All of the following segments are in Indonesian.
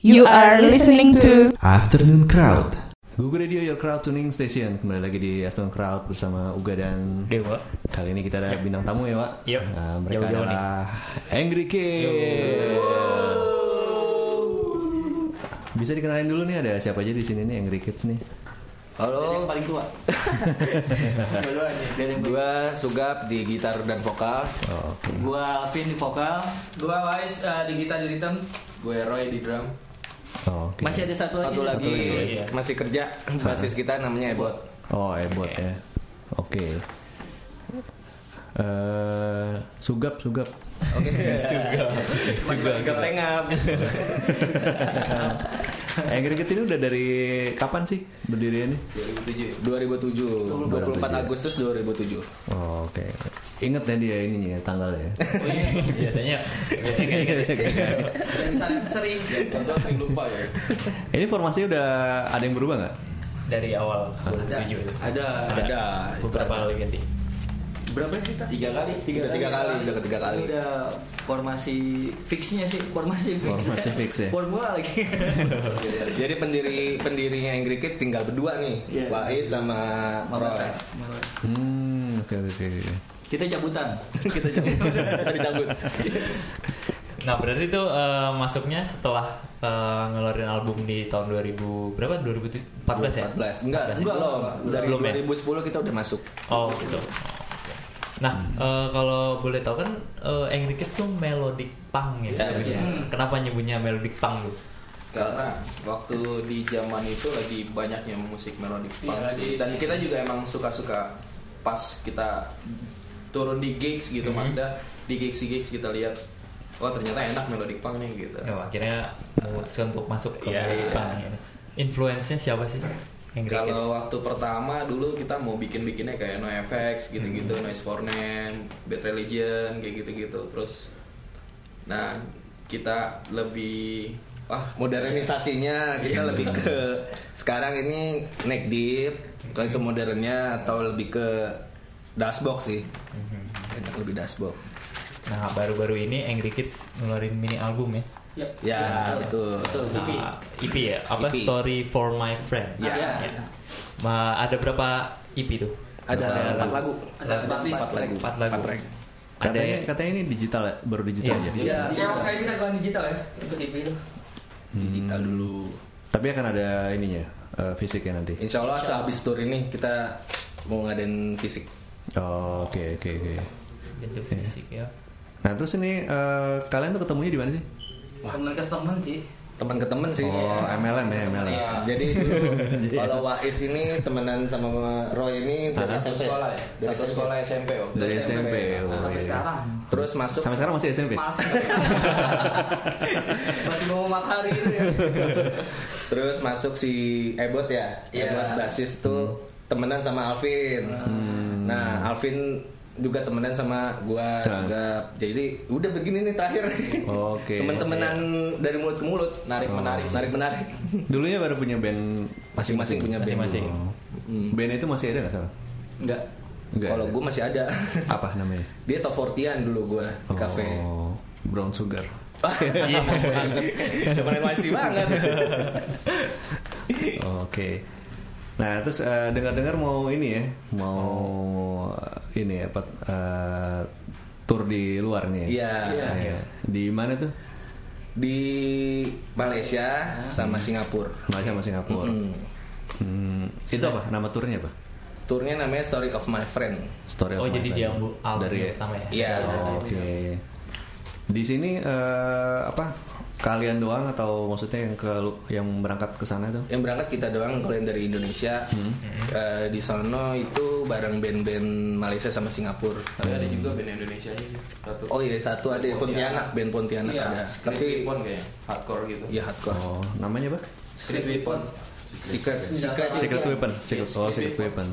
You are listening to Afternoon Crowd. Google Radio Your Crowd Tuning Station Kembali lagi di Afternoon Crowd bersama Uga dan Dewa. Kali ini kita ada bintang tamu ya Pak Yep. Nah, Mereka Jauh-jauh adalah Angry Kid Bisa dikenalin dulu nih ada siapa aja di sini nih Angry Kids nih Halo, paling tua. gua Sugap di gitar dan vokal. oh, oke. Gua Alvin di vokal. Gua Wise uh, di gitar di rhythm. Gue Roy di drum. Oh, oke. Masih ada satu lagi. Satu lagi Iya. masih kerja basis kita namanya Ebot. Oh Ebot ya Oke Eh, Sugap Sugap Oke. Juga. Sugap tengap. Angry Kids ini udah dari kapan sih berdirinya nih? 2007. 2007. 24 Agustus 2007. Oh, oke. Ingat ya dia ininya ya, tanggalnya. Biasanya biasanya kayak gitu. Yang misalnya sering. Contoh sering lupa ya. Ini formasinya udah ada yang berubah nggak? dari awal 2007 itu. Ada. Ada. Beberapa kali ganti. Berapa sih kita? Tiga kali. Tiga, tiga kali, udah ketiga kali. udah formasi fixnya sih formasi fix Formasi fix ya? formula lagi Jadi pendiri pendirinya Angry Kid tinggal berdua nih, Iya. Wais sama Roy. Hmm, oke oke oke. Kita cabutan kita cabut. Kita dicabut. Nah berarti itu eh, masuknya setelah eh, ngeluarin album di tahun 2000 berapa 2014 ya? 14. Enggak, Enggak, belum. enggak. Dari Belum ya? 2010 kita udah masuk. Oh gitu. Nah eh, kalau boleh tahu kan eh, Angry Kids tuh melodic punk ya sebenarnya. iya. Kenapa nyebutnya melodic punk tuh? Karena waktu di zaman itu lagi banyaknya musik melodic punk sih. dan kita juga emang suka-suka pas kita turun di gigs gitu maksudnya di gigs gigs kita lihat wah ternyata enak melodic punk nih gitu. Ya, akhirnya memutuskan untuk masuk ke Iya, melodic iya. punk. ya. Influence-nya siapa sih? Kalau waktu pertama dulu kita mau bikin-bikinnya kayak NoFX gitu-gitu, Noise for Name, Bad Religion kayak gitu-gitu. Terus nah, kita lebih ah modernisasinya kita lebih ke sekarang ini neck deep kalau itu modernnya atau lebih ke dashbox sih banyak lebih dashbox Nah baru-baru ini Angry Kids ngeluarin mini album ya. ya, ya betul Nah, EP ya, apa EP. Story for My Friend. Ya. Ya. Ma, ada berapa EP tuh? ada empat lagu Ada empat list. empat lagu Empat lagu. Track. Ada Katanya katanya ini digital ya, baru digital Iya. aja. Iya. Ya, makanya kita keluaran digital ya untuk EP itu. digital dulu Tapi akan ada ininya, eh, fisiknya nanti. Insya Allah sehabis tour ini kita mau ngadain fisik oke oke oke. bentuk Iya. fisik ya. Nah terus ini eh, kalian tuh ketemunya di mana sih? Temen ke temen sih. teman ke temen sih Oh MLM ya MLM. Iya. jadi dulu kalau Wais ini temenan sama Roy ini dari Satu SMP. sekolah ya. Dari Satu SMP. sekolah SMP waktu Dari SMP. Nah, oh, sampai iya. sekarang terus masuk Sampai sekarang masih SMP. masih masih mau matahari itu ya Terus masuk si Ebot ya, Iya. Ebot basis tuh temenan sama Alvin. Nah Alvin juga temenan sama gua Hmm. juga. Jadi udah begini nih terakhir. Oke. Temen-temenan dari mulut ke mulut, Narik menarik. narik menarik. Dulunya baru punya band Masing-masing punya band. Masing-masing. Oh. Hmm. Band itu masih ada nggak salah? enggak Enggak. Kalau gua masih ada. apa namanya? Dia top 40-an dulu gua di kafe. Oh, Brown Sugar. Iya. Masih banget. Oke. Nah, terus eh, dengar-dengar mau ini ya, mau eh, ini apa eh, tour di luar nih ya? Iya. Iya. Di mana tuh? Di Malaysia sama Singapura. Malaysia sama Singapura. Mm. Hmm, itu apa? Nama turnya apa? Turnya namanya Story of My Friend. Story Oh of My jadi Friend. dia album dari pertama ya? Iya. Oh, Oke. Di sini eh, apa? Kalian doang atau maksudnya yang ke yang berangkat ke sana tuh? Yang berangkat kita doang kalau yang dari Indonesia. Eh, di sono itu bareng band-band Malaysia sama Singapura. Tapi ada juga band Indonesia. Satu. Oh iya satu ada Pontianak, band Pontianak Iya, ada. Tapi Weapon kayaknya, hardcore gitu. ya hardcore. Oh, namanya apa? Street Weapon. Secret, secret, Secret Weapon. Secret, Yes, oh, Secret Secret Weapon.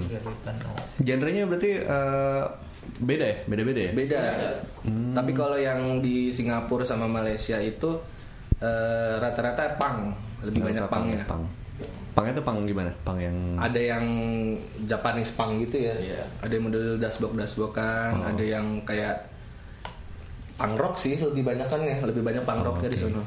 Oh. Genrenya berarti eh, beda ya? Beda-beda ya? Beda. Beda. Tapi kalau yang di Singapura sama Malaysia itu eh, rata-rata pang, lebih banyak Rata-rata pangnya. Pang. Pangnya tuh pang gimana? Pang yang Ada yang Japanese pang gitu ya. Iya. Ada yang model dashboard dashboardan, Oh. ada yang kayak punk rock sih lebih banyak kan ya, lebih banyak punk Oh, rocknya di oke. sono.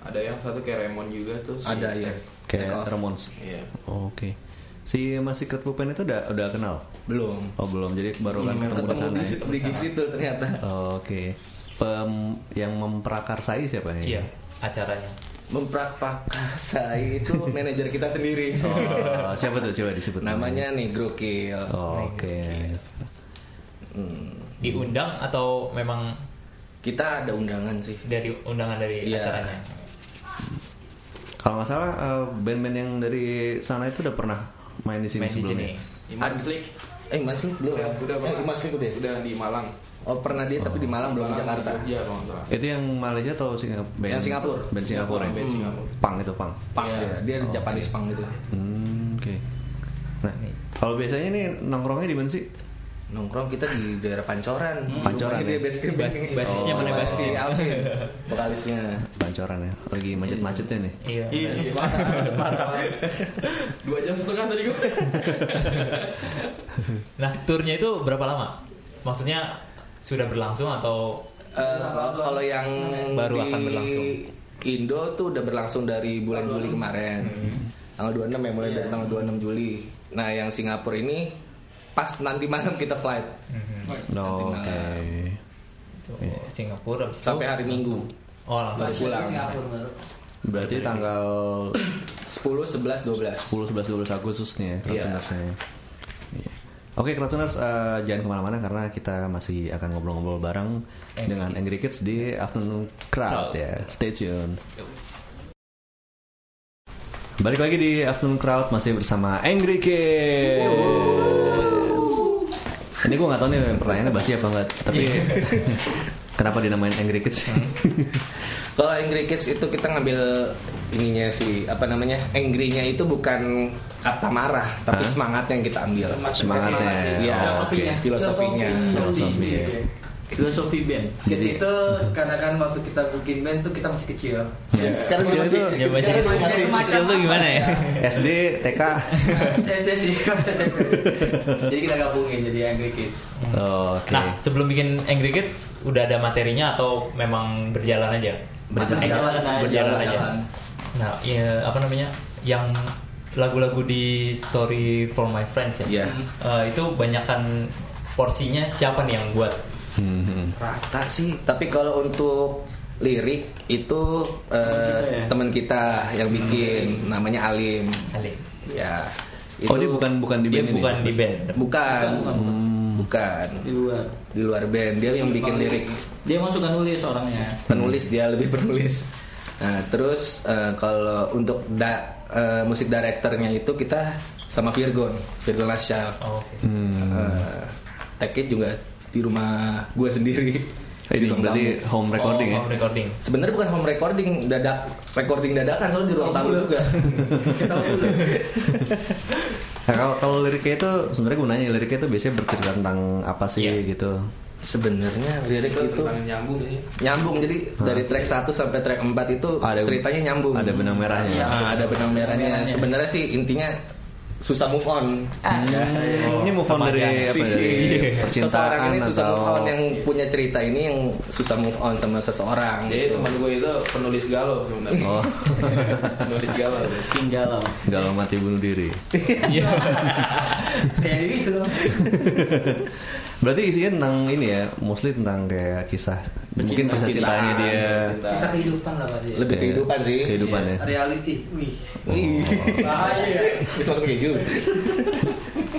Ada yang satu kayak Raymond juga tuh. si- Ada ya. Kayak. Ramones. Iya. Oh, Oke. Si Mas Secret Pupen itu udah udah kenal? Belum. Oh belum, jadi baru kan ketemu di Ketemu sana. di, ya? di gigs itu ternyata. Oh, Oke. Pem, yang memprakarsai siapa ya? Iya, acaranya. Memprakasai itu manajer kita sendiri. Oh, siapa tuh? Coba disebut. Namanya nih Grokil. Oh, Oke. Hmm. Diundang atau memang Kita ada undangan sih. dari undangan dari Iya. acaranya? Kalau nggak salah eh, band-band yang dari sana itu udah pernah main di sini Main di sebelumnya. sini. Iman Ad- Slick. Eh, Mas Lik belum. Udah, udah, eh, Mas Lik udah. Udah di Malang. Oh, pernah dia tapi di Malang belum di Jakarta. Iya, kalau nggak salah. Itu yang Malaysia atau Singapura? Yang Singapura. Band Singapura. ya? Band Singapura. Pang itu pang. Pang Iya. dia, dia Oh, Japanese pang gitu. Hmm, oke. Nah, kalau biasanya nih nongkrongnya di mana sih? Nongkrong kita di daerah Pancoran. Pancoran Rumahnya ya? dia base camp Bas- ini. basisnya mana si basisnya? Alvin, vokalisnya. Pancoran ya. Lagi macet-macetnya nih. Iya. Iya. Iya, parah. Dua jam setengah tadi gue. Nah, turnya itu berapa lama? Maksudnya sudah berlangsung atau Eh, kalau kalau yang Baru di akan berlangsung. Indo tuh udah berlangsung dari bulan Juli kemarin. Tanggal 26 ya, mulai dari tanggal 26 Juli. Nah, yang Singapura ini pas nanti malam kita flight. Oh, Oke. itu Singapura habis itu Sampai hari Minggu. Oh, langsung. Baru pulang. Berarti tanggal 10, 11, 12. 10, 11, 12 Agustus nih ya, Iya. Iya. Oke, Kratuners eh, jangan ke mana-mana karena kita masih akan ngobrol-ngobrol bareng dengan Angry Kids di Afternoon Crowd Crowd. ya. Stay tune. Balik lagi di Afternoon Crowd masih bersama Angry Kids. Ini gue nggak tahu nih pertanyaannya basi apa enggak, tapi kenapa dinamain Angry Kids? Kalau Angry Kids itu kita ngambil ininya sih, apa namanya? Angry-nya itu bukan kata marah, tapi Hah? semangat yang kita ambil. Semangatnya. Iya, Oh, oke. filosofinya. Filosofi. ya. Filosofi band. Kids Jadi- itu karena kan waktu kita bikin band tuh kita masih kecil. Sekarang juga masih Ya masih kecil, kecil tuh gimana ya? SD, TK. SD sih. Jadi kita gabungin jadi Angry Kids. Oh, Oke. Nah, sebelum bikin Angry Kids udah ada materinya atau memang berjalan aja? Berjalan Eh, aja. berjalan aja. Berjalan. Nah, ya, apa namanya? Yang lagu-lagu di Story for My Friends ya. Iya. Eh, itu banyakkan porsinya siapa nih yang buat? Hmm. Rata sih. Tapi kalau untuk lirik itu eh, Teman teman kita kita ya? yang bikin namanya Alim. Ali. Ya. Oh, dia bukan bukan di Dia band ini. bukan di band. bukan. Bukan. Di luar. Di luar band dia yang bikin lirik. Dia emang suka nulis orangnya. Penulis dia lebih penulis. Nah, terus eh, kalau untuk da- eh, musik directornya itu kita sama Virgon, Virgon Lasyal. Oh, oke. Hmm. Eh, take it juga di rumah gue sendiri. Ini Di ruang berarti tamu. home recording oh, ya. home recording. Sebenarnya bukan home recording, dadak recording dadakan soalnya di ruang tamu juga. Nah, kalau kalau liriknya itu sebenarnya gunanya liriknya itu biasanya bercerita tentang apa sih Iya. gitu. Sebenarnya lirik Itu itu tentang nyambung sih. nyambung jadi dari track 1 sampai track 4 itu Ada- ceritanya nyambung. ada benang merahnya. Iya, ada benang merahnya. Sebenarnya sih intinya susah move on. Ya. Hmm, ini move on dari apa dari Seseorang percintaan ini susah atau move on yang punya cerita ini yang susah move on sama seseorang. Jadi gitu. teman gue itu penulis galau sebenarnya. oh penulis galau. Tinggal galau mati bunuh diri. Kayak gitu. Berarti isinya tentang ini ya, mostly tentang kayak kisah mungkin kisah cintanya dia. Cinta. Kisah kehidupan lah Pak. Lebih Iya, kehidupan sih. Kehidupan ya. Reality. Wih. Wih. Bahaya. Bisa keju.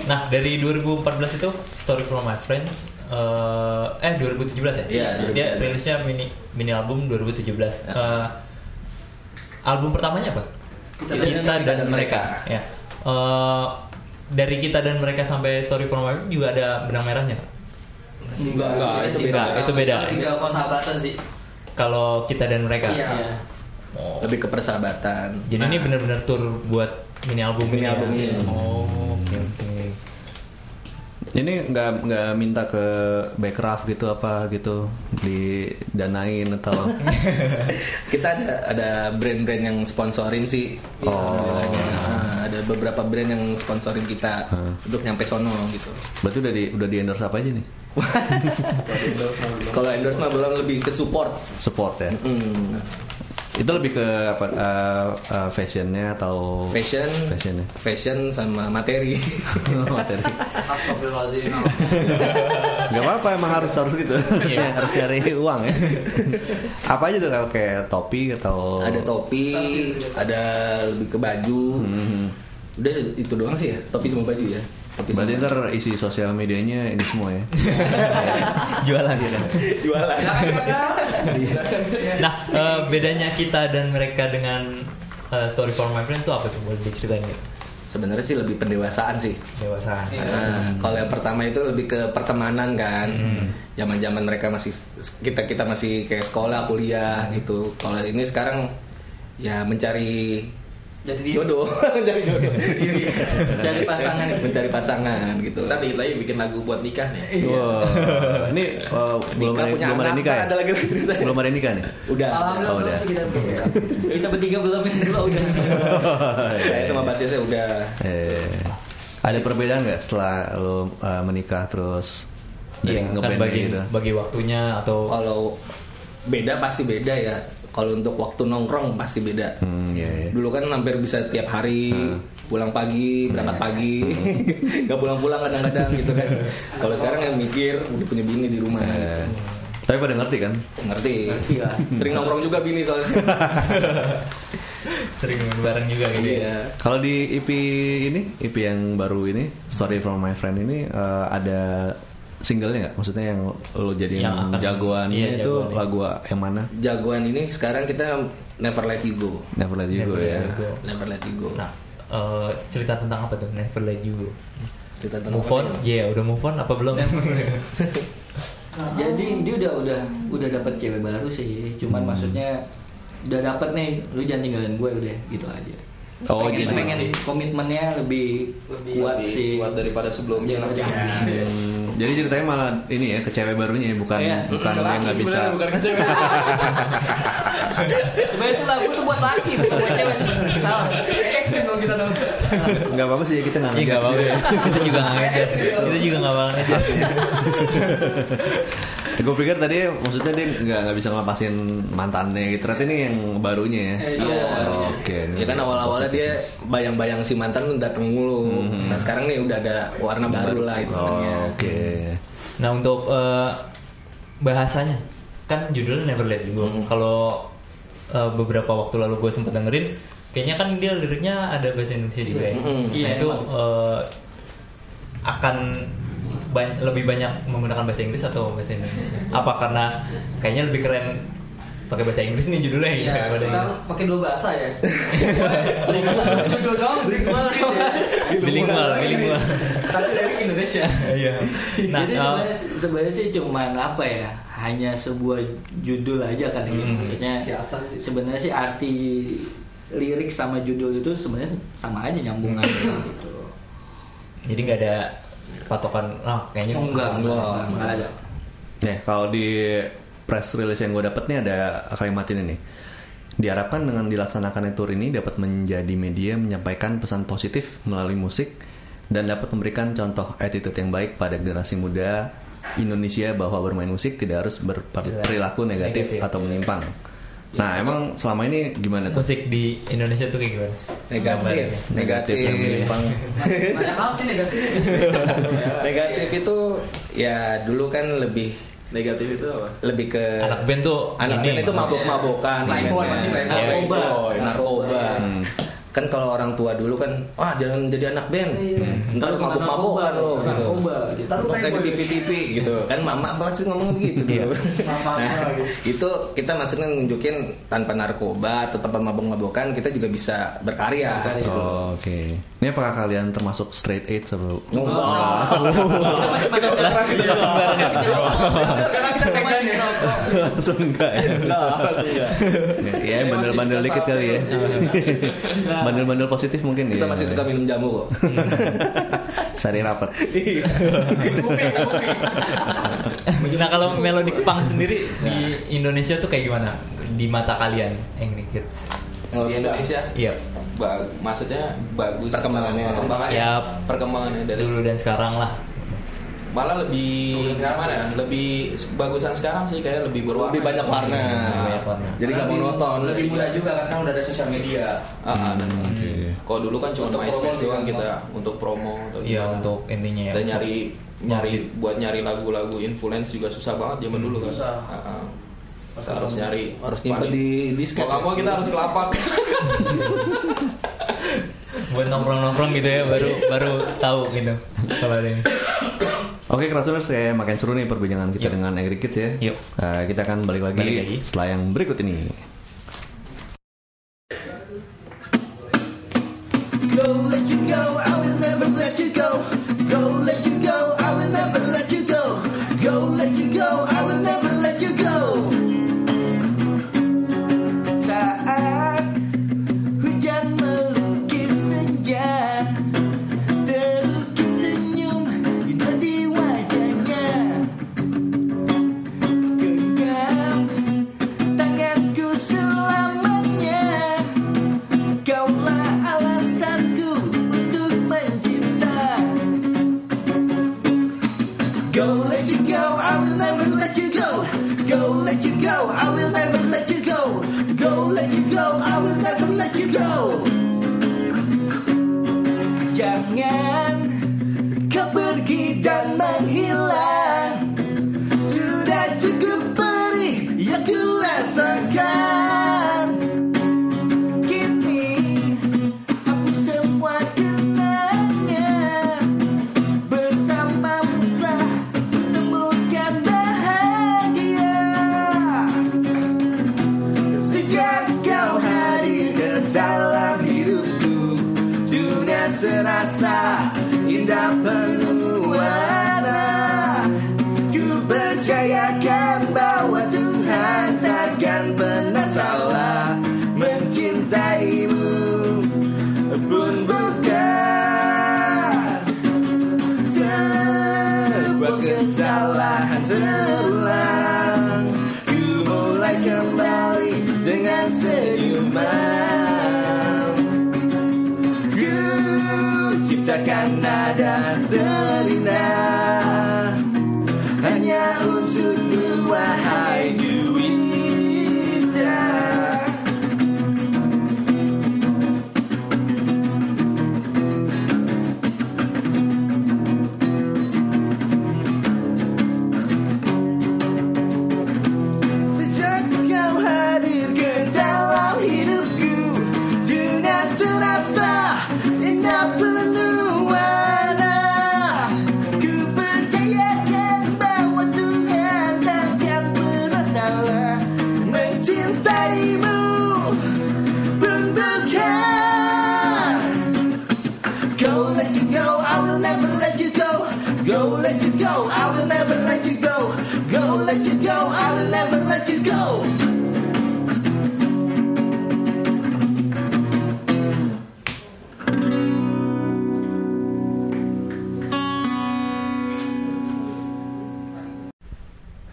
Nah, dari 2014 itu Story from My Friends eh eh 2017 ya? Iya, Dia 2017. rilisnya mini mini album 2017. Eh, album pertamanya apa? Kita Kita, dan dan, mereka. Ya. Eh, dari kita dan mereka sampai Story from My Friends juga ada benang merahnya. nggak? Enggak, enggak, itu sih, beda. Enggak, itu beda. Tiga persahabatan sih. Kalau kita dan mereka. Iya. Oh. Lebih ke persahabatan. Jadi ini Nah, benar-benar tour buat mini album Mini ini. ya? album ini. Oh, oke oke. Ini nggak nggak minta ke Backcraft gitu apa gitu didanain atau kita ada ada brand-brand yang sponsorin sih. Oh. Nah, ada beberapa brand yang sponsorin kita Hmm. untuk nyampe sono gitu. berarti udah di udah di endorse apa aja nih? Kalau endorse mah belum lebih ke support. Support ya. Hmm. Itu lebih ke apa uh, uh, fashionnya atau Fashion, Fashionnya. fashion sama materi. materi. Astagfirullahaladzim. Gak apa-apa emang harus harus gitu. Iya. harus cari uang ya. apa aja tuh kalau kayak topi atau ada topi, ada lebih ke baju. Mhm. Udah itu doang sih ya, topi sama baju ya. Topi Berarti ntar isi sosial medianya ini semua ya. Jualan gitu. jualan. Nah, eh, bedanya kita dan mereka dengan eh, Story for My Friend itu apa tuh? Boleh diceritain gitu? Sebenarnya sih lebih pendewasaan sih. Dewasa. Nah, kalau yang pertama itu lebih ke pertemanan kan. Zaman-zaman mereka masih kita kita masih kayak sekolah, kuliah gitu. Kalau ini sekarang ya mencari Jadi dia jodoh, mencari jodoh. Cari pasangan. mencari pasangan gitu. Ntar dikit lagi bikin lagu buat nikah nih. Wah, ini uh, belum ada, punya belum ada nikah ya? ada lagi. Belum ada nikah nih. Udah. Alhamdulillah Oh, belum udah. kita kita bertiga belum yang dua udah. Saya sama basisnya udah. Eh, ada perbedaan nggak setelah lo uh, menikah terus Iya, kan bagi gitu? bagi waktunya atau Kalau beda pasti beda ya. Kalau untuk waktu nongkrong pasti beda. Hmm, iya, iya. Dulu kan hampir bisa tiap hari pulang pagi, berangkat pagi, nggak pulang-pulang kadang-kadang gitu kan. Kalau sekarang yang mikir udah punya bini di rumah. Eh, tapi pada ngerti kan? Ngerti. Ngerti lah. Sering nongkrong juga bini soalnya. sering bareng juga gitu ya. Iya. Kalau di EP ini, EP yang baru ini, Story from My Friend ini uh, ada singlenya nggak? Maksudnya yang lo jadiin Yang jagoan iya, itu jagoan, iya. lagu yang mana? Jagoan ini sekarang kita Never Let You Go. Never Let You Go Never ya. You Go. Never Let You Go. Nah, eh, cerita tentang apa tuh? Never Let You Go. Kita tentang Move on? Iya, udah move on apa belum? Jadi dia udah udah udah dapat cewek baru sih. Cuman maksudnya udah dapat nih, lu jangan tinggalin gue udah gitu aja. Oh, pengen, jadi- pengen komitmennya lebih, Lebih, kuat lebih sih. kuat daripada sebelumnya. Iya, Iya. Hmm, jadi ceritanya malah ini ya ke cewek barunya ya, bukan Iya. bukan Ke yang nggak bisa. bukan ke cewek. Itu lagu tuh buat laki bukan buat cewek. Salah. Kita dong. Nggak apa-apa sih kita nggak Iya nggak ngejudge apa-apa. Kita juga nggak ngejudge. Kita juga nggak bakal ngejudge. Gue pikir tadi maksudnya dia nggak nggak bisa ngelepasin mantannya gitu. Ternyata ini yang barunya ya. Iya. Oh, Oke. ini Ya kan awal-awalnya dia bayang-bayang si mantan tuh dateng mulu. Hmm. Nah sekarang nih udah ada warna baru lah itu Oh, Oke. Nah untuk eh, bahasanya kan judulnya Never Let You Go. Hmm. Kalau eh, beberapa waktu lalu gue sempat dengerin, kayaknya kan dia liriknya ada bahasa Indonesia juga ya. Hmm. Nah Iya, itu eh, akan lebih banyak menggunakan bahasa Inggris atau bahasa Indonesia? Apa karena kayaknya lebih keren pakai bahasa Inggris nih judulnya gitu Iya, daripada kita ini. pakai dua bahasa ya. Sering bahasa judul dong, bilingual gitu ya. Bilingual, bilingual. Satu dari Indonesia. Iya. Nah, Jadi eh, sebenarnya sebenarnya sih cuman apa ya? Hanya sebuah judul aja kan ya. Hmm. Maksudnya Biasa sih. sebenarnya sih arti lirik sama judul itu sebenarnya sama aja nyambung aja gitu. jadi nggak ada patokan, ah kayaknya Oh, enggak, enggak, enggak, enggak ada. Nih, kalau di press release yang gue dapet nih ada kalimat ini nih. Diharapkan dengan dilaksanakannya tour ini dapat menjadi media menyampaikan pesan positif melalui musik dan dapat memberikan contoh attitude yang baik pada generasi muda Indonesia bahwa bermain musik tidak harus berperilaku negatif, Negatif. atau menyimpang. Nah, emang selama ini gimana tuh? musik di Indonesia tuh kayak gimana? negatif, negatif, Negatif menyimpang. Banyak hal sih negatif. negatif itu ya dulu kan lebih Negatif itu apa? lebih ke Anak band tuh anak ini, band itu mabok-mabokan Playboy, ya. masih playboy. Iya, Narkoba. narkoba Hmm. Kan kalau orang tua dulu kan wah jangan jadi anak band Iya. ntar Ntar mabok-mabokan narkoba, lo gitu narkoba, gitu. ntar Ntar kayak di playboy. TV-TV gitu kan mama pasti ngomong begitu Iya. dulu nah itu kita maksudnya nunjukin tanpa narkoba atau tanpa mabok-mabokan kita juga bisa berkarya, Berkarya. gitu Oh, Oke. Ini apakah kalian termasuk straight edge atau Karena kita pegang ya. langsung enggak ya? ya, bandel-bandel dikit kali ya. Bandel-bandel positif mungkin kita ya. masih suka minum jamu kok Sari rapat. nah kalau melodic punk sendiri di Indonesia tuh kayak gimana di mata kalian Angry Kids? Di Indonesia Iya. ba- maksudnya bagus Perkembangannya. perkembangannya Ya. perkembangannya dari Dulu dan sekarang lah. malah lebih gimana ya? Lebih bagusan sekarang sih kayak lebih berwarna. lebih banyak warna Nah, banyak warna. jadi nggak monoton Lebih mudah juga kan sekarang udah ada sosial media. Ah, ah, benar. Oke. Kalau dulu kan cuma Untuk MySpace doang kita untuk promo atau Iya untuk intinya ya. Dan nyari nyari buat nyari lagu-lagu influence juga susah banget zaman dulu kan. Susah. Kita harus nyari harus nyimpen di disket Mau nggak mau kita harus kelapak. buat nongkrong-nongkrong gitu ya baru baru tahu gitu kalau ada ini. Oke, Krasuners, kayak makin seru nih perbincangan kita Yuk. dengan Angry Kids ya. Yuk. Eh, kita akan balik lagi, Balik lagi. setelah yang berikut ini. Nada terindah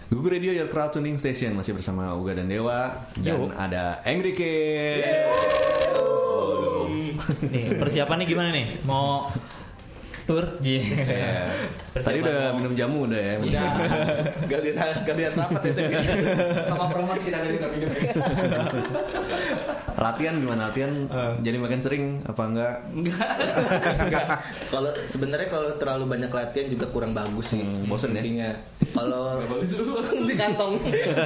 Google Radio Your Crowd Tuning Station masih bersama Uga dan Dewa dan Yuk. ada Angry Kids. Nih persiapannya gimana nih? Mau tur? Iya. Tadi udah minum jamu udah ya. gak lihat gak lihat rapat itu Sama promosi kita tadi udah minum. Latihan gimana latihan? Eh. Jadi makin sering apa enggak? kalau sebenarnya kalau terlalu banyak latihan juga kurang bagus sih Hmm, bosen ya? kalau bagus dulu. di kantong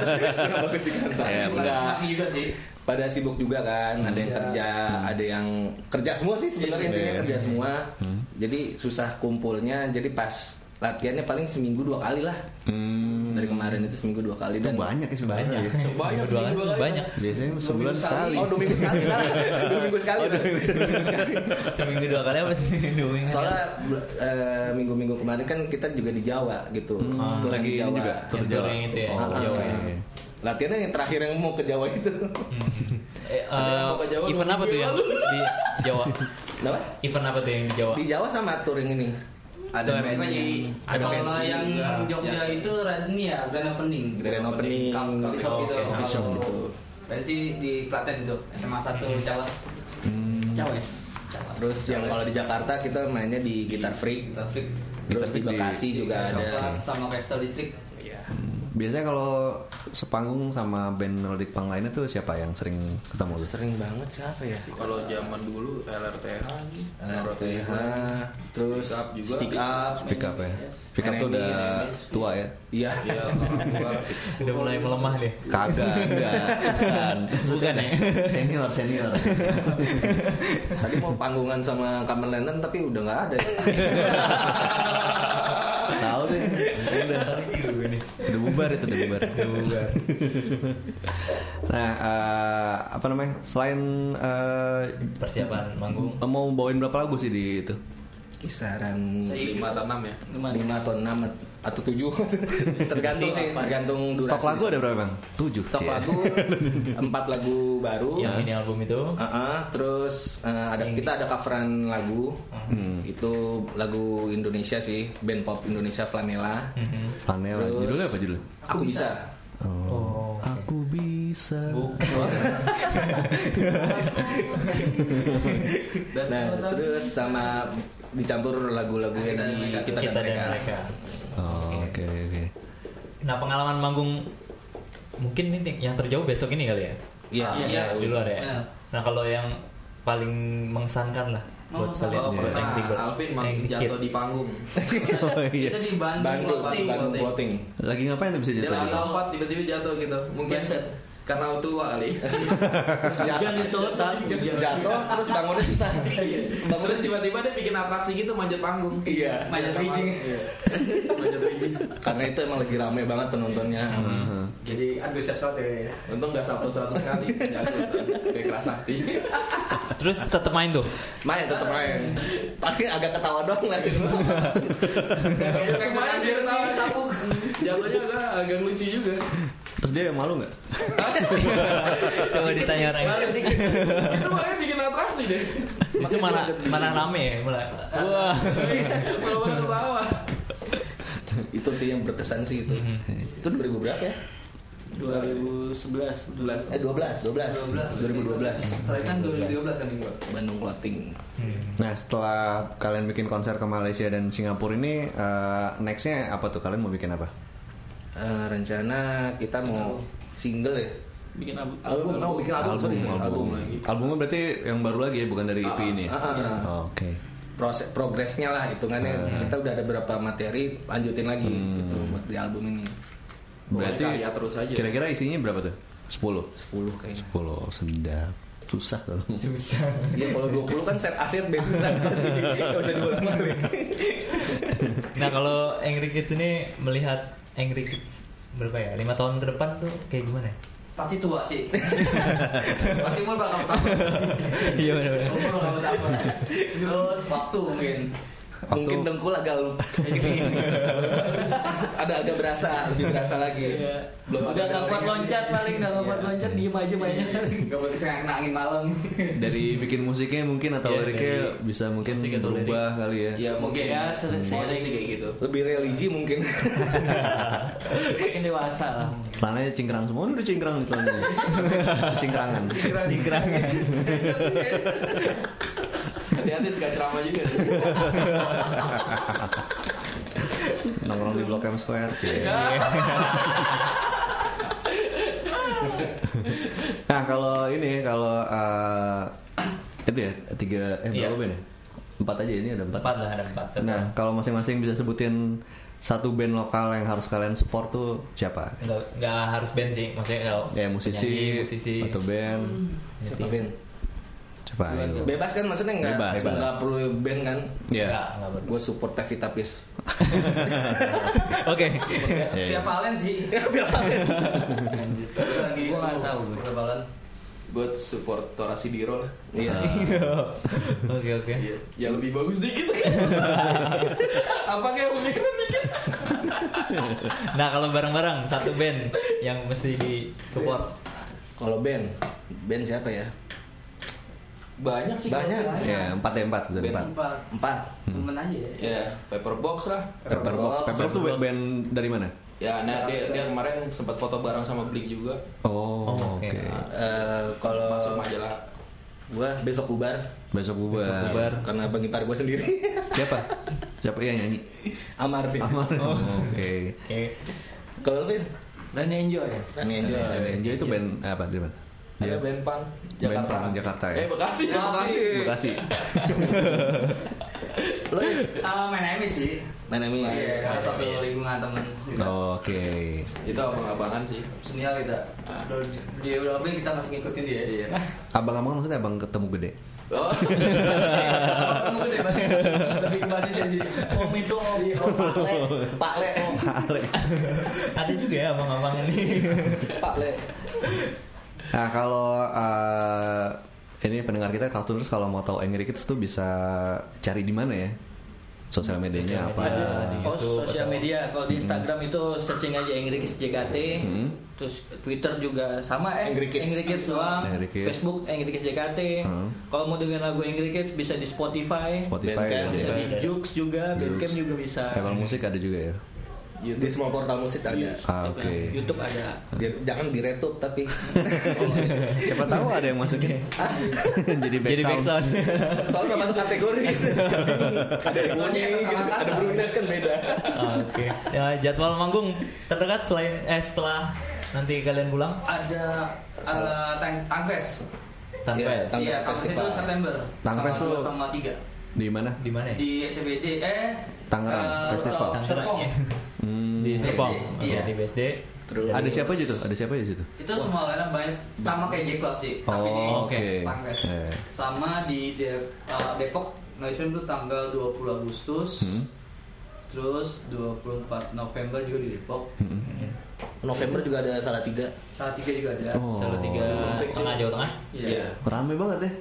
bagus di kantong Ya, benar. Udah Masih juga sih. pada sibuk juga kan ada yang Iya. kerja ada yang kerja semua sih sebenarnya intinya Iya. kerja semua jadi susah kumpulnya jadi pas latihannya paling seminggu dua kali lah Hmm, dari kemarin itu seminggu dua kali itu dan banyak ya sebenarnya. Banyak. Banyak Dua seminggu kali dua kali. banyak. Biasanya sebulan sekali. oh dua minggu sekali lah dua minggu sekali dua minggu sekali Seminggu dua kali apa sih? Dua minggu. soalnya eh, minggu-minggu kemarin kan kita juga di Jawa gitu Hmm, Tur lagi di ini juga tur Jawa. yang itu ya, Oh, Jawa ya. latihannya yang terakhir yang mau ke Jawa itu Eh, ke Jawa event apa tuh minggu yang di Jawa? Kenapa? Event apa tuh yang di Jawa? di Jawa sama tur yang ini Ada. Magic. Ada Kalau yang juga. Jogja Ya. itu ini ya grand opening. Grand opening. Coffee shop Oh, gitu. coffee shop Kalau gitu. Berarti di Klaten itu SMA 1 Cawas. Hmm. Cawes. Cawas. Terus yang kalau di Jakarta kita mainnya di Gitar Freak. Gitar Freak. Terus Gitar di Bekasi juga ada. Sama Kristal Listrik. Biasanya kalau sepanggung sama band melodic punk lainnya tuh siapa yang sering ketemu lu? Sering banget siapa ya? Kalau zaman dulu LRTH LRTH, terus Up juga. Stick Up. Pick up ya. Pick up tuh udah tua ya. Iya. Iya, orang tua. Udah mulai melemah deh. Kagak, enggak. Bukan. Bukan ya? Senior, senior. Tadi mau panggungan sama Kamen Lennon tapi udah nggak ada. Tahu deh. Udah. Udah bubar itu, udah bubar. nah, eh, apa namanya? Selain eh, Persiapan manggung. mau bawain berapa lagu sih di itu? Kisaran Lima atau enam ya. lima atau enam atau tujuh tergantung sih tergantung durasi. Stok lagu ada berapa bang? Tujuh. Stok lagu empat lagu baru. Yang ini album itu. Uh-uh, terus uh, ada kita ada coveran lagu Hmm. itu lagu Indonesia sih band pop Indonesia Flanela Mhm. Flanel. Terus- Judulnya apa judulnya? aku bisa Oh. Aku bisa. Dan nah terus sama dicampur lagu-lagu yang di kita, Kita dan dan mereka, mereka. Oh, Oke oke. Nah pengalaman manggung mungkin ini yang terjauh besok ini kali ya? Iya, Iya, di luar ya. Benar. Nah kalau yang paling mengesankan lah buat kalian. Oh, buat pernah Angry Bird. Alvin mang Angry jatuh Kids. di panggung. Oh iya. Itu di Bandung. Bandung Clothing. Bandung Clothing Lagi ngapain tuh bisa Dia jatuh? lagi gitu? lompat tiba-tiba jatuh gitu. Mungkin Keset. Karena tua kali. Hujan itu tan hujan. jatuh terus bangunnya susah Terus tiba-tiba dia bikin atraksi gitu manjat panggung. iya Manjat rijing. Manjat rijing. karena itu emang lagi rame banget penontonnya Jadi antusias banget ya. Untung nggak satu seratus kali. Kayak keras hati. Terus tetap main tuh. main tetap main tapi agak ketawa doang lagi kemarin dia ketawa sabuk. Jatuhnya agak agak lucu juga. Terus dia malu nggak? Coba ditanya orang. Itu makanya bikin atraksi deh. Justru mana mana rame ya mulai. Wah. Malah-malah ketawa. itu sih yang berkesan sih itu itu 2000 berapa ya 2011 11. eh 12 12 2012 Terakhir kan 2013 kan gua. Bandung Clothing Nah setelah kalian bikin konser ke Malaysia dan Singapura ini eh, nextnya apa tuh kalian mau bikin apa? Eh, rencana kita mau single ya bikin album album mau bikin album, sorry, album. Albumnya berarti yang baru lagi ya bukan dari EP ini. Ah, ah, ah. Oh, Oke. proses progresnya lah hitungannya kita udah ada beberapa materi lanjutin lagi gitu buat di album ini Berarti karya terus aja. kira-kira isinya berapa tuh? 10 10 kayaknya 10 sedap susah dong. Susah. Iya kalau 20 kan set aset base susah kasih Gak bisa diulang balik Nah kalau Angry Kids ini melihat Angry Kids berapa ya? Lima tahun ke depan tuh kayak gimana? ya? Pasti tua sih. Pasti umur bakal tambah. Iya benar-benar. Umur bakal tambah. Terus waktu mungkin. Mungkin dengkul agak lu Ada agak berasa Lebih berasa lagi Belum udah nggak kuat loncat paling nggak kuat loncat diem aja mainnya. Gak boleh bisa kena angin malam. Dari bikin musiknya mungkin atau Iya, liriknya dari bisa mungkin musik berubah kali ya. Ya mungkin Ya, sering- sih kayak gitu. Lebih religi mungkin Makin dewasa lah. Celananya cingkrang semua, ini udah cingkrang nih celananya. Cingkrangan. Cingkrang. Hati-hati suka ceramah juga. Nongkrong di Blok M Square. cie. nah kalau ini kalau eh, itu ya tiga eh Iya. berapa band ya? Empat aja ini ada empat. Empat lah ada empat. Nah kalau masing-masing bisa sebutin satu band lokal yang harus kalian support tuh siapa? nggak nggak harus band sih maksudnya kalau Ya musisi, penyanyi, musisi atau band. Siapa band? Coba. Bebas kan maksudnya nggak Bebas, bebas. nggak perlu band kan Iya. perlu. Gue support Tevita Pierce Oke. Iya, iya. Tiap Valen sih. Gua lagi Gua nggak tahu. Tiap Valen. Buat support Torasi Diro lah. Iya Oke oke. Iya. Ya lebih bagus dikit. Apa kayak lebih keren dikit? Nah kalau bareng-bareng satu band yang mesti di support. Kalau band Band siapa ya? Banyak sih. Banyak. kalau Ya empat ya empat Band empat. Empat. Empat Temen aja ya. Ya, Paperbox lah. Pepperbox. Pepperbox tuh band dari mana? Ya, nah dia, dia kemarin sempat foto bareng sama Blink juga. Oh, Oh, oke. oke. Eh, Kalau Masuk majalah Gua besok bubar Besok bubar. bubar. karena bang ipar gua sendiri. Siapa? Siapa yang nyanyi? Amar Bin. Amar. Oh, Oke. Oke. Kalau lu, Vin? Dan enjoy. Rani Enjoy. Dan Enjoy itu band apa di mana? Ada band punk Band punk Jakarta ya? Eh Bekasi. Ya, Bekasi. Bekasi. Lu Ah, main MS sih. main Emi. Iya, satu lingkungan temen. Oke. Itu abang-abangan sih. Senior kita. Aduh, dia udah open kita masih ngikutin dia. Iya. Abang-abang maksudnya abang ketemu gede. Oh. Kamu gede basis aja. Om itu om. Pak Le. Pak Le. Ada juga ya abang-abang ini. Pak Le. Nah kalau eh, ini pendengar kita Cartooners kalau mau tahu Angry Kids tuh bisa cari di mana ya? Sosial medianya Sosial apa? media, di Oh, YouTube sosial atau- media kalau di Instagram itu searching aja Angry Kids JKT. Hmm. Terus Twitter juga sama eh Angry Kids. doang. Angry Kids. Facebook Angry Kids JKT. Hmm. Kalau mau dengerin lagu Angry Kids bisa di Spotify. Spotify Bandcamp, ada Bisa ya? di Joox juga, Bandcamp juga bisa. Apple Music ada juga ya? Di semua portal musik ada. Ah, oke. YouTube ada. Di- jangan di retup tapi Siapa tahu ada yang masukin. Jadi back Jadi back sound. sound. soalnya nggak masuk kategori. ada bunyi, gitu. ada berundak kan beda. Oke. Ya jadwal manggung terdekat selain eh setelah nanti kalian pulang Ada ala Tang Tangfest. Iya, ya? Tang- Iya, Tangfest itu Festival. September. Tangfest Sama sama tiga. Di mana? di mana ya? Di SCBD eh Tangerang eh, Festival. Tangerang Serpong. ya. Hmm. Di Serpong. Iya. di BSD. Terus Ada siapa aja tuh? Ada siapa aja situ? Itu semua lainnya banyak sama kayak Jack Cloud sih, tapi di Oh, oke. Tangfest. Eh. Sama di De- uh, Depok Noise itu tanggal 20 Agustus. Hmm. Terus 24 November juga di Depok. Hmm. November juga ada salah tiga. Salah tiga juga ada. Oh. Selalu tiga tengah. Jawa Tengah. Iya. Rame banget ya.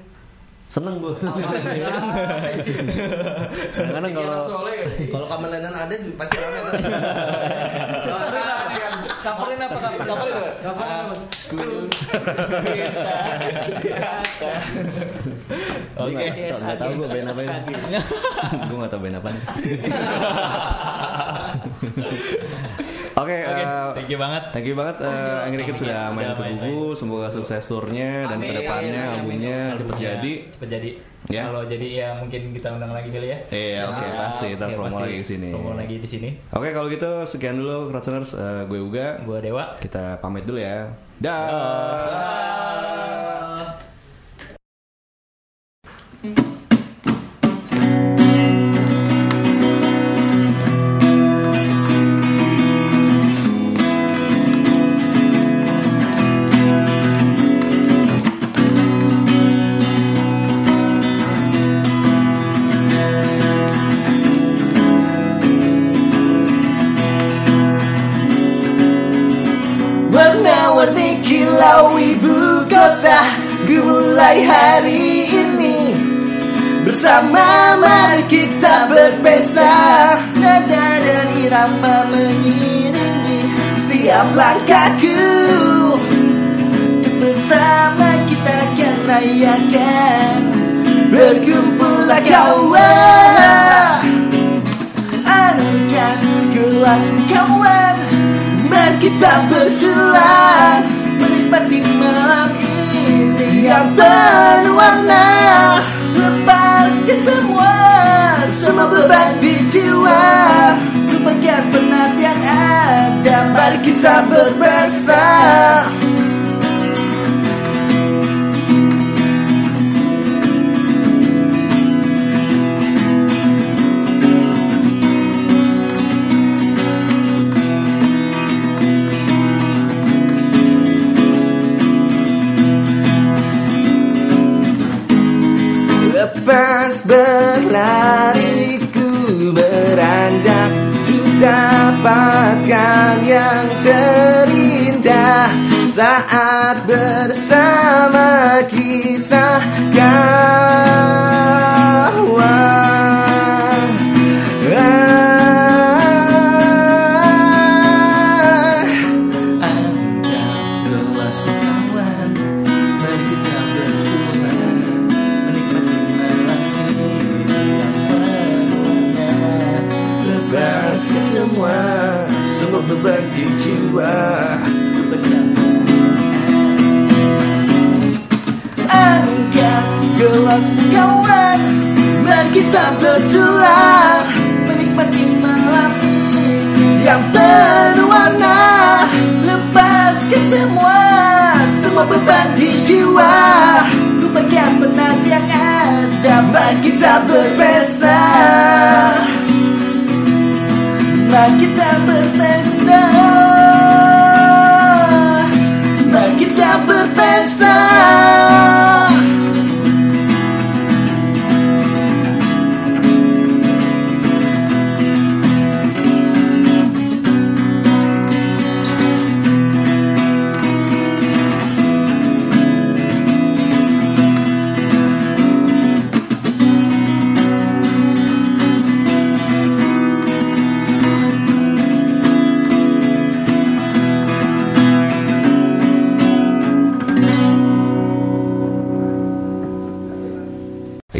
Seneng gue. Alhamdulillah. Kadang-kadang kalau Soleh kan? Kalau kamelenan ada juga pasti rame tuh. Coverin apa? Coverin apa? Coverin apa? Oke, nggak tahu gue band apa ini. gue nggak tahu band apa. Oke, Oke, eh, thank you banget. Thank you banget uh, Angry Kids sudah main ke Gugu. Semoga sukses turnya dan ke depannya albumnya cepet jadi. Cepet jadi. Ya. Kalau jadi ya mungkin kita undang lagi kali ya. Iya, oke Ya, pasti kita oke, promo lagi ke sini. Promo lagi di sini. Oke, kalau gitu sekian dulu Kratoners uh, gue Uga. Gua Dewa. Kita pamit dulu ya. Dah. Warna-warni kilau ibu kota Ku mulai hari ini. Bersama mari kita berpesta. Nada dan irama mengiringi Siap langkahku. Bersama kita akan rayakan Berkumpullah kawan. Angkat gelas kawan Mari kita bersulang Menikmati malam ini Yang penuh warna Lepaskan semua Semua beban di jiwa. Lupakan penat yang ada Mari kita berpesta Lepas berlari ku beranjak. Untuk dapatkan yang terindah. Saat bersama kita kawan Yang penuh warna Lepaskan semua Semua beban di jiwa. Ku bagian penat yang ada Mari kita berpesta. Mari kita berpesta. Mari kita berpesta